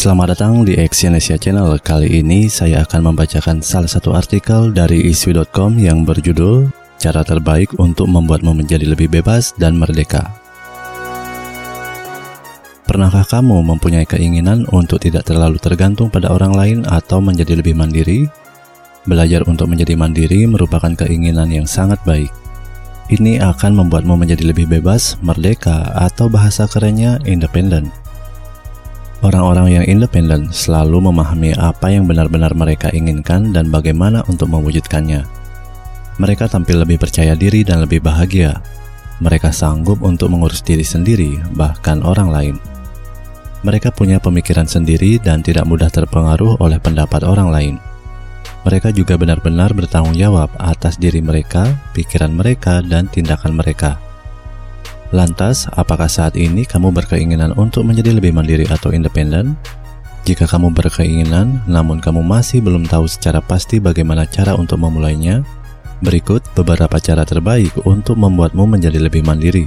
Selamat datang di Exyonesia Channel. Kali ini saya akan membacakan salah satu artikel dari iswi.com yang berjudul Cara terbaik untuk membuatmu menjadi lebih bebas dan merdeka. Pernahkah kamu mempunyai keinginan untuk tidak terlalu tergantung pada orang lain atau menjadi lebih mandiri? Belajar untuk menjadi mandiri merupakan keinginan yang sangat baik. Ini akan membuatmu menjadi lebih bebas, merdeka, atau bahasa kerennya independen. Orang-orang yang independen selalu memahami apa yang benar-benar mereka inginkan dan bagaimana untuk mewujudkannya. Mereka tampil lebih percaya diri dan lebih bahagia. Mereka sanggup untuk mengurus diri sendiri, bahkan orang lain. Mereka punya pemikiran sendiri dan tidak mudah terpengaruh oleh pendapat orang lain. Mereka juga benar-benar bertanggung jawab atas diri mereka, pikiran mereka, dan tindakan mereka. Lantas, apakah saat ini kamu berkeinginan untuk menjadi lebih mandiri atau independen? Jika kamu berkeinginan, namun kamu masih belum tahu secara pasti bagaimana cara untuk memulainya, berikut beberapa cara terbaik untuk membuatmu menjadi lebih mandiri.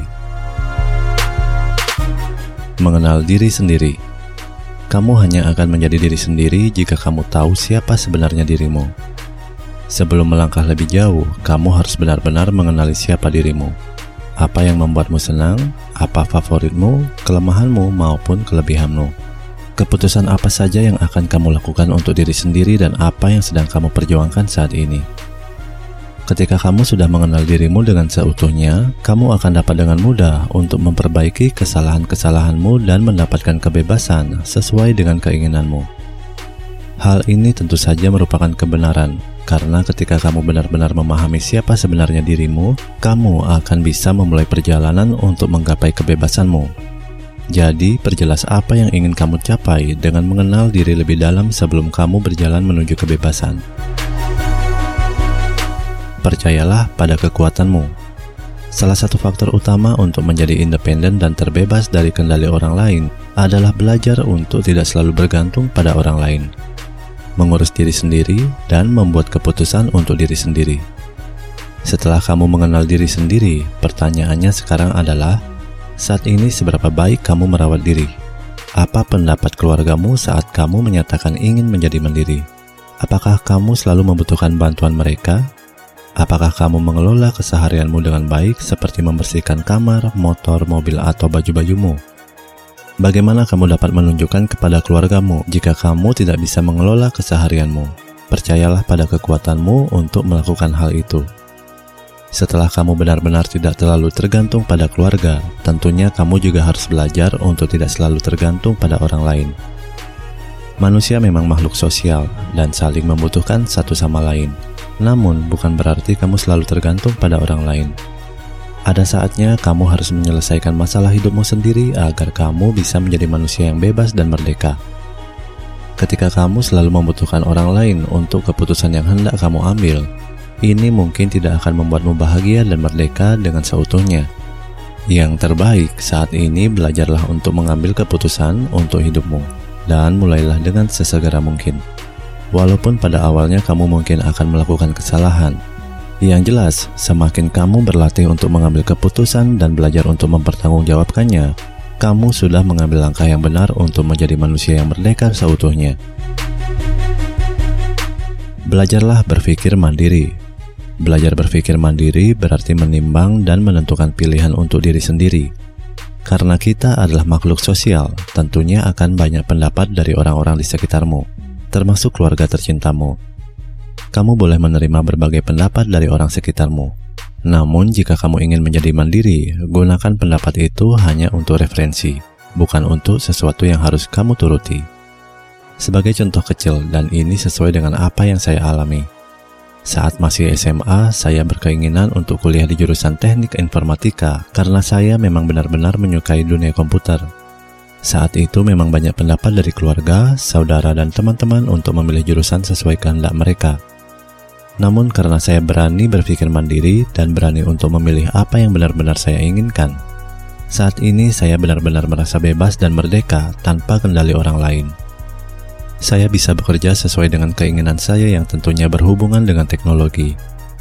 Mengenal diri sendiri Kamu hanya akan menjadi diri sendiri jika kamu tahu siapa sebenarnya dirimu. Sebelum melangkah lebih jauh, kamu harus benar-benar mengenali siapa dirimu apa yang membuatmu senang, apa favoritmu, kelemahanmu, maupun kelebihanmu. Keputusan apa saja yang akan kamu lakukan untuk diri sendiri dan apa yang sedang kamu perjuangkan saat ini. Ketika kamu sudah mengenal dirimu dengan seutuhnya, kamu akan dapat dengan mudah untuk memperbaiki kesalahan-kesalahanmu dan mendapatkan kebebasan sesuai dengan keinginanmu. Hal ini tentu saja merupakan kebenaran, karena ketika kamu benar-benar memahami siapa sebenarnya dirimu, kamu akan bisa memulai perjalanan untuk menggapai kebebasanmu. Jadi, perjelas apa yang ingin kamu capai dengan mengenal diri lebih dalam sebelum kamu berjalan menuju kebebasan. Percayalah pada kekuatanmu. Salah satu faktor utama untuk menjadi independen dan terbebas dari kendali orang lain adalah belajar untuk tidak selalu bergantung pada orang lain mengurus diri sendiri, dan membuat keputusan untuk diri sendiri. Setelah kamu mengenal diri sendiri, pertanyaannya sekarang adalah, saat ini seberapa baik kamu merawat diri? Apa pendapat keluargamu saat kamu menyatakan ingin menjadi mandiri? Apakah kamu selalu membutuhkan bantuan mereka? Apakah kamu mengelola keseharianmu dengan baik seperti membersihkan kamar, motor, mobil, atau baju-bajumu? Bagaimana kamu dapat menunjukkan kepada keluargamu jika kamu tidak bisa mengelola keseharianmu? Percayalah pada kekuatanmu untuk melakukan hal itu. Setelah kamu benar-benar tidak terlalu tergantung pada keluarga, tentunya kamu juga harus belajar untuk tidak selalu tergantung pada orang lain. Manusia memang makhluk sosial dan saling membutuhkan satu sama lain. Namun, bukan berarti kamu selalu tergantung pada orang lain. Ada saatnya kamu harus menyelesaikan masalah hidupmu sendiri agar kamu bisa menjadi manusia yang bebas dan merdeka. Ketika kamu selalu membutuhkan orang lain untuk keputusan yang hendak kamu ambil, ini mungkin tidak akan membuatmu bahagia dan merdeka dengan seutuhnya. Yang terbaik saat ini belajarlah untuk mengambil keputusan untuk hidupmu dan mulailah dengan sesegera mungkin. Walaupun pada awalnya kamu mungkin akan melakukan kesalahan, yang jelas, semakin kamu berlatih untuk mengambil keputusan dan belajar untuk mempertanggungjawabkannya, kamu sudah mengambil langkah yang benar untuk menjadi manusia yang merdeka seutuhnya. Belajarlah berpikir mandiri. Belajar berpikir mandiri berarti menimbang dan menentukan pilihan untuk diri sendiri. Karena kita adalah makhluk sosial, tentunya akan banyak pendapat dari orang-orang di sekitarmu, termasuk keluarga tercintamu kamu boleh menerima berbagai pendapat dari orang sekitarmu. Namun, jika kamu ingin menjadi mandiri, gunakan pendapat itu hanya untuk referensi, bukan untuk sesuatu yang harus kamu turuti. Sebagai contoh kecil, dan ini sesuai dengan apa yang saya alami. Saat masih SMA, saya berkeinginan untuk kuliah di jurusan teknik informatika karena saya memang benar-benar menyukai dunia komputer. Saat itu memang banyak pendapat dari keluarga, saudara, dan teman-teman untuk memilih jurusan sesuai kehendak mereka. Namun karena saya berani berpikir mandiri dan berani untuk memilih apa yang benar-benar saya inginkan, saat ini saya benar-benar merasa bebas dan merdeka tanpa kendali orang lain. Saya bisa bekerja sesuai dengan keinginan saya yang tentunya berhubungan dengan teknologi.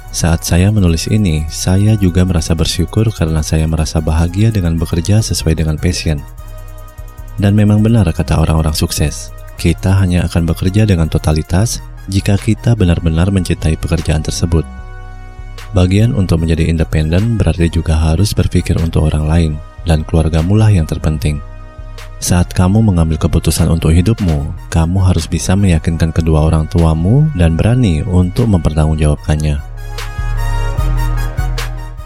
Saat saya menulis ini, saya juga merasa bersyukur karena saya merasa bahagia dengan bekerja sesuai dengan passion. Dan memang benar kata orang-orang sukses, Kita hanya akan bekerja dengan totalitas jika kita benar-benar mencintai pekerjaan tersebut. Bagian untuk menjadi independen berarti juga harus berpikir untuk orang lain, dan keluargamu lah yang terpenting. Saat kamu mengambil keputusan untuk hidupmu, kamu harus bisa meyakinkan kedua orang tuamu dan berani untuk mempertanggungjawabkannya.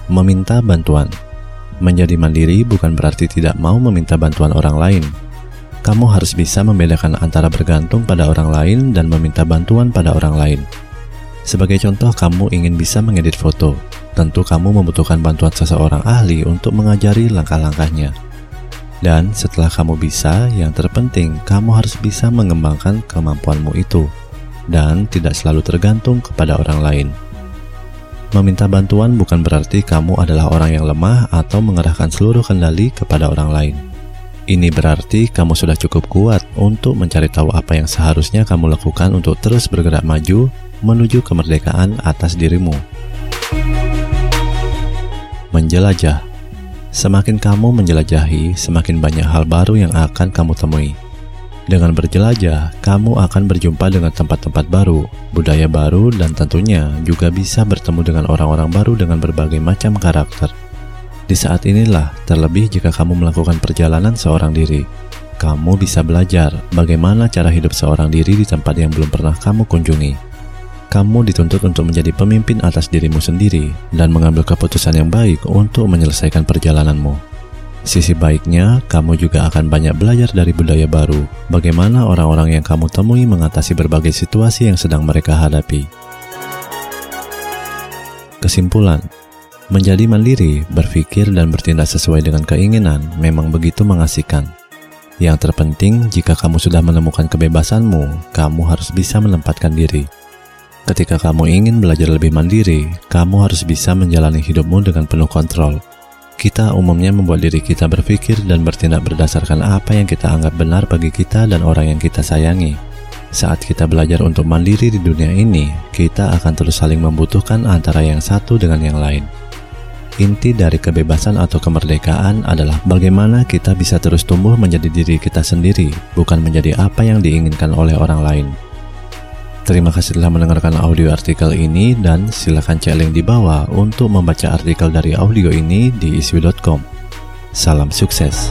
Meminta bantuan menjadi mandiri bukan berarti tidak mau meminta bantuan orang lain. Kamu harus bisa membedakan antara bergantung pada orang lain dan meminta bantuan pada orang lain. Sebagai contoh, kamu ingin bisa mengedit foto. Tentu kamu membutuhkan bantuan seseorang ahli untuk mengajari langkah-langkahnya. Dan setelah kamu bisa, yang terpenting kamu harus bisa mengembangkan kemampuanmu itu dan tidak selalu tergantung kepada orang lain. Meminta bantuan bukan berarti kamu adalah orang yang lemah atau mengerahkan seluruh kendali kepada orang lain. Ini berarti kamu sudah cukup kuat untuk mencari tahu apa yang seharusnya kamu lakukan untuk terus bergerak maju menuju kemerdekaan atas dirimu. Menjelajah Semakin kamu menjelajahi, semakin banyak hal baru yang akan kamu temui. Dengan berjelajah, kamu akan berjumpa dengan tempat-tempat baru, budaya baru, dan tentunya juga bisa bertemu dengan orang-orang baru dengan berbagai macam karakter. Di saat inilah, terlebih jika kamu melakukan perjalanan seorang diri, kamu bisa belajar bagaimana cara hidup seorang diri di tempat yang belum pernah kamu kunjungi kamu dituntut untuk menjadi pemimpin atas dirimu sendiri dan mengambil keputusan yang baik untuk menyelesaikan perjalananmu. Sisi baiknya, kamu juga akan banyak belajar dari budaya baru, bagaimana orang-orang yang kamu temui mengatasi berbagai situasi yang sedang mereka hadapi. Kesimpulan, menjadi mandiri, berpikir dan bertindak sesuai dengan keinginan memang begitu mengasihkan. Yang terpenting, jika kamu sudah menemukan kebebasanmu, kamu harus bisa menempatkan diri. Ketika kamu ingin belajar lebih mandiri, kamu harus bisa menjalani hidupmu dengan penuh kontrol. Kita umumnya membuat diri kita berpikir dan bertindak berdasarkan apa yang kita anggap benar bagi kita dan orang yang kita sayangi. Saat kita belajar untuk mandiri di dunia ini, kita akan terus saling membutuhkan antara yang satu dengan yang lain. Inti dari kebebasan atau kemerdekaan adalah bagaimana kita bisa terus tumbuh menjadi diri kita sendiri, bukan menjadi apa yang diinginkan oleh orang lain. Terima kasih telah mendengarkan audio artikel ini dan silakan cek link di bawah untuk membaca artikel dari audio ini di iswi.com. Salam sukses.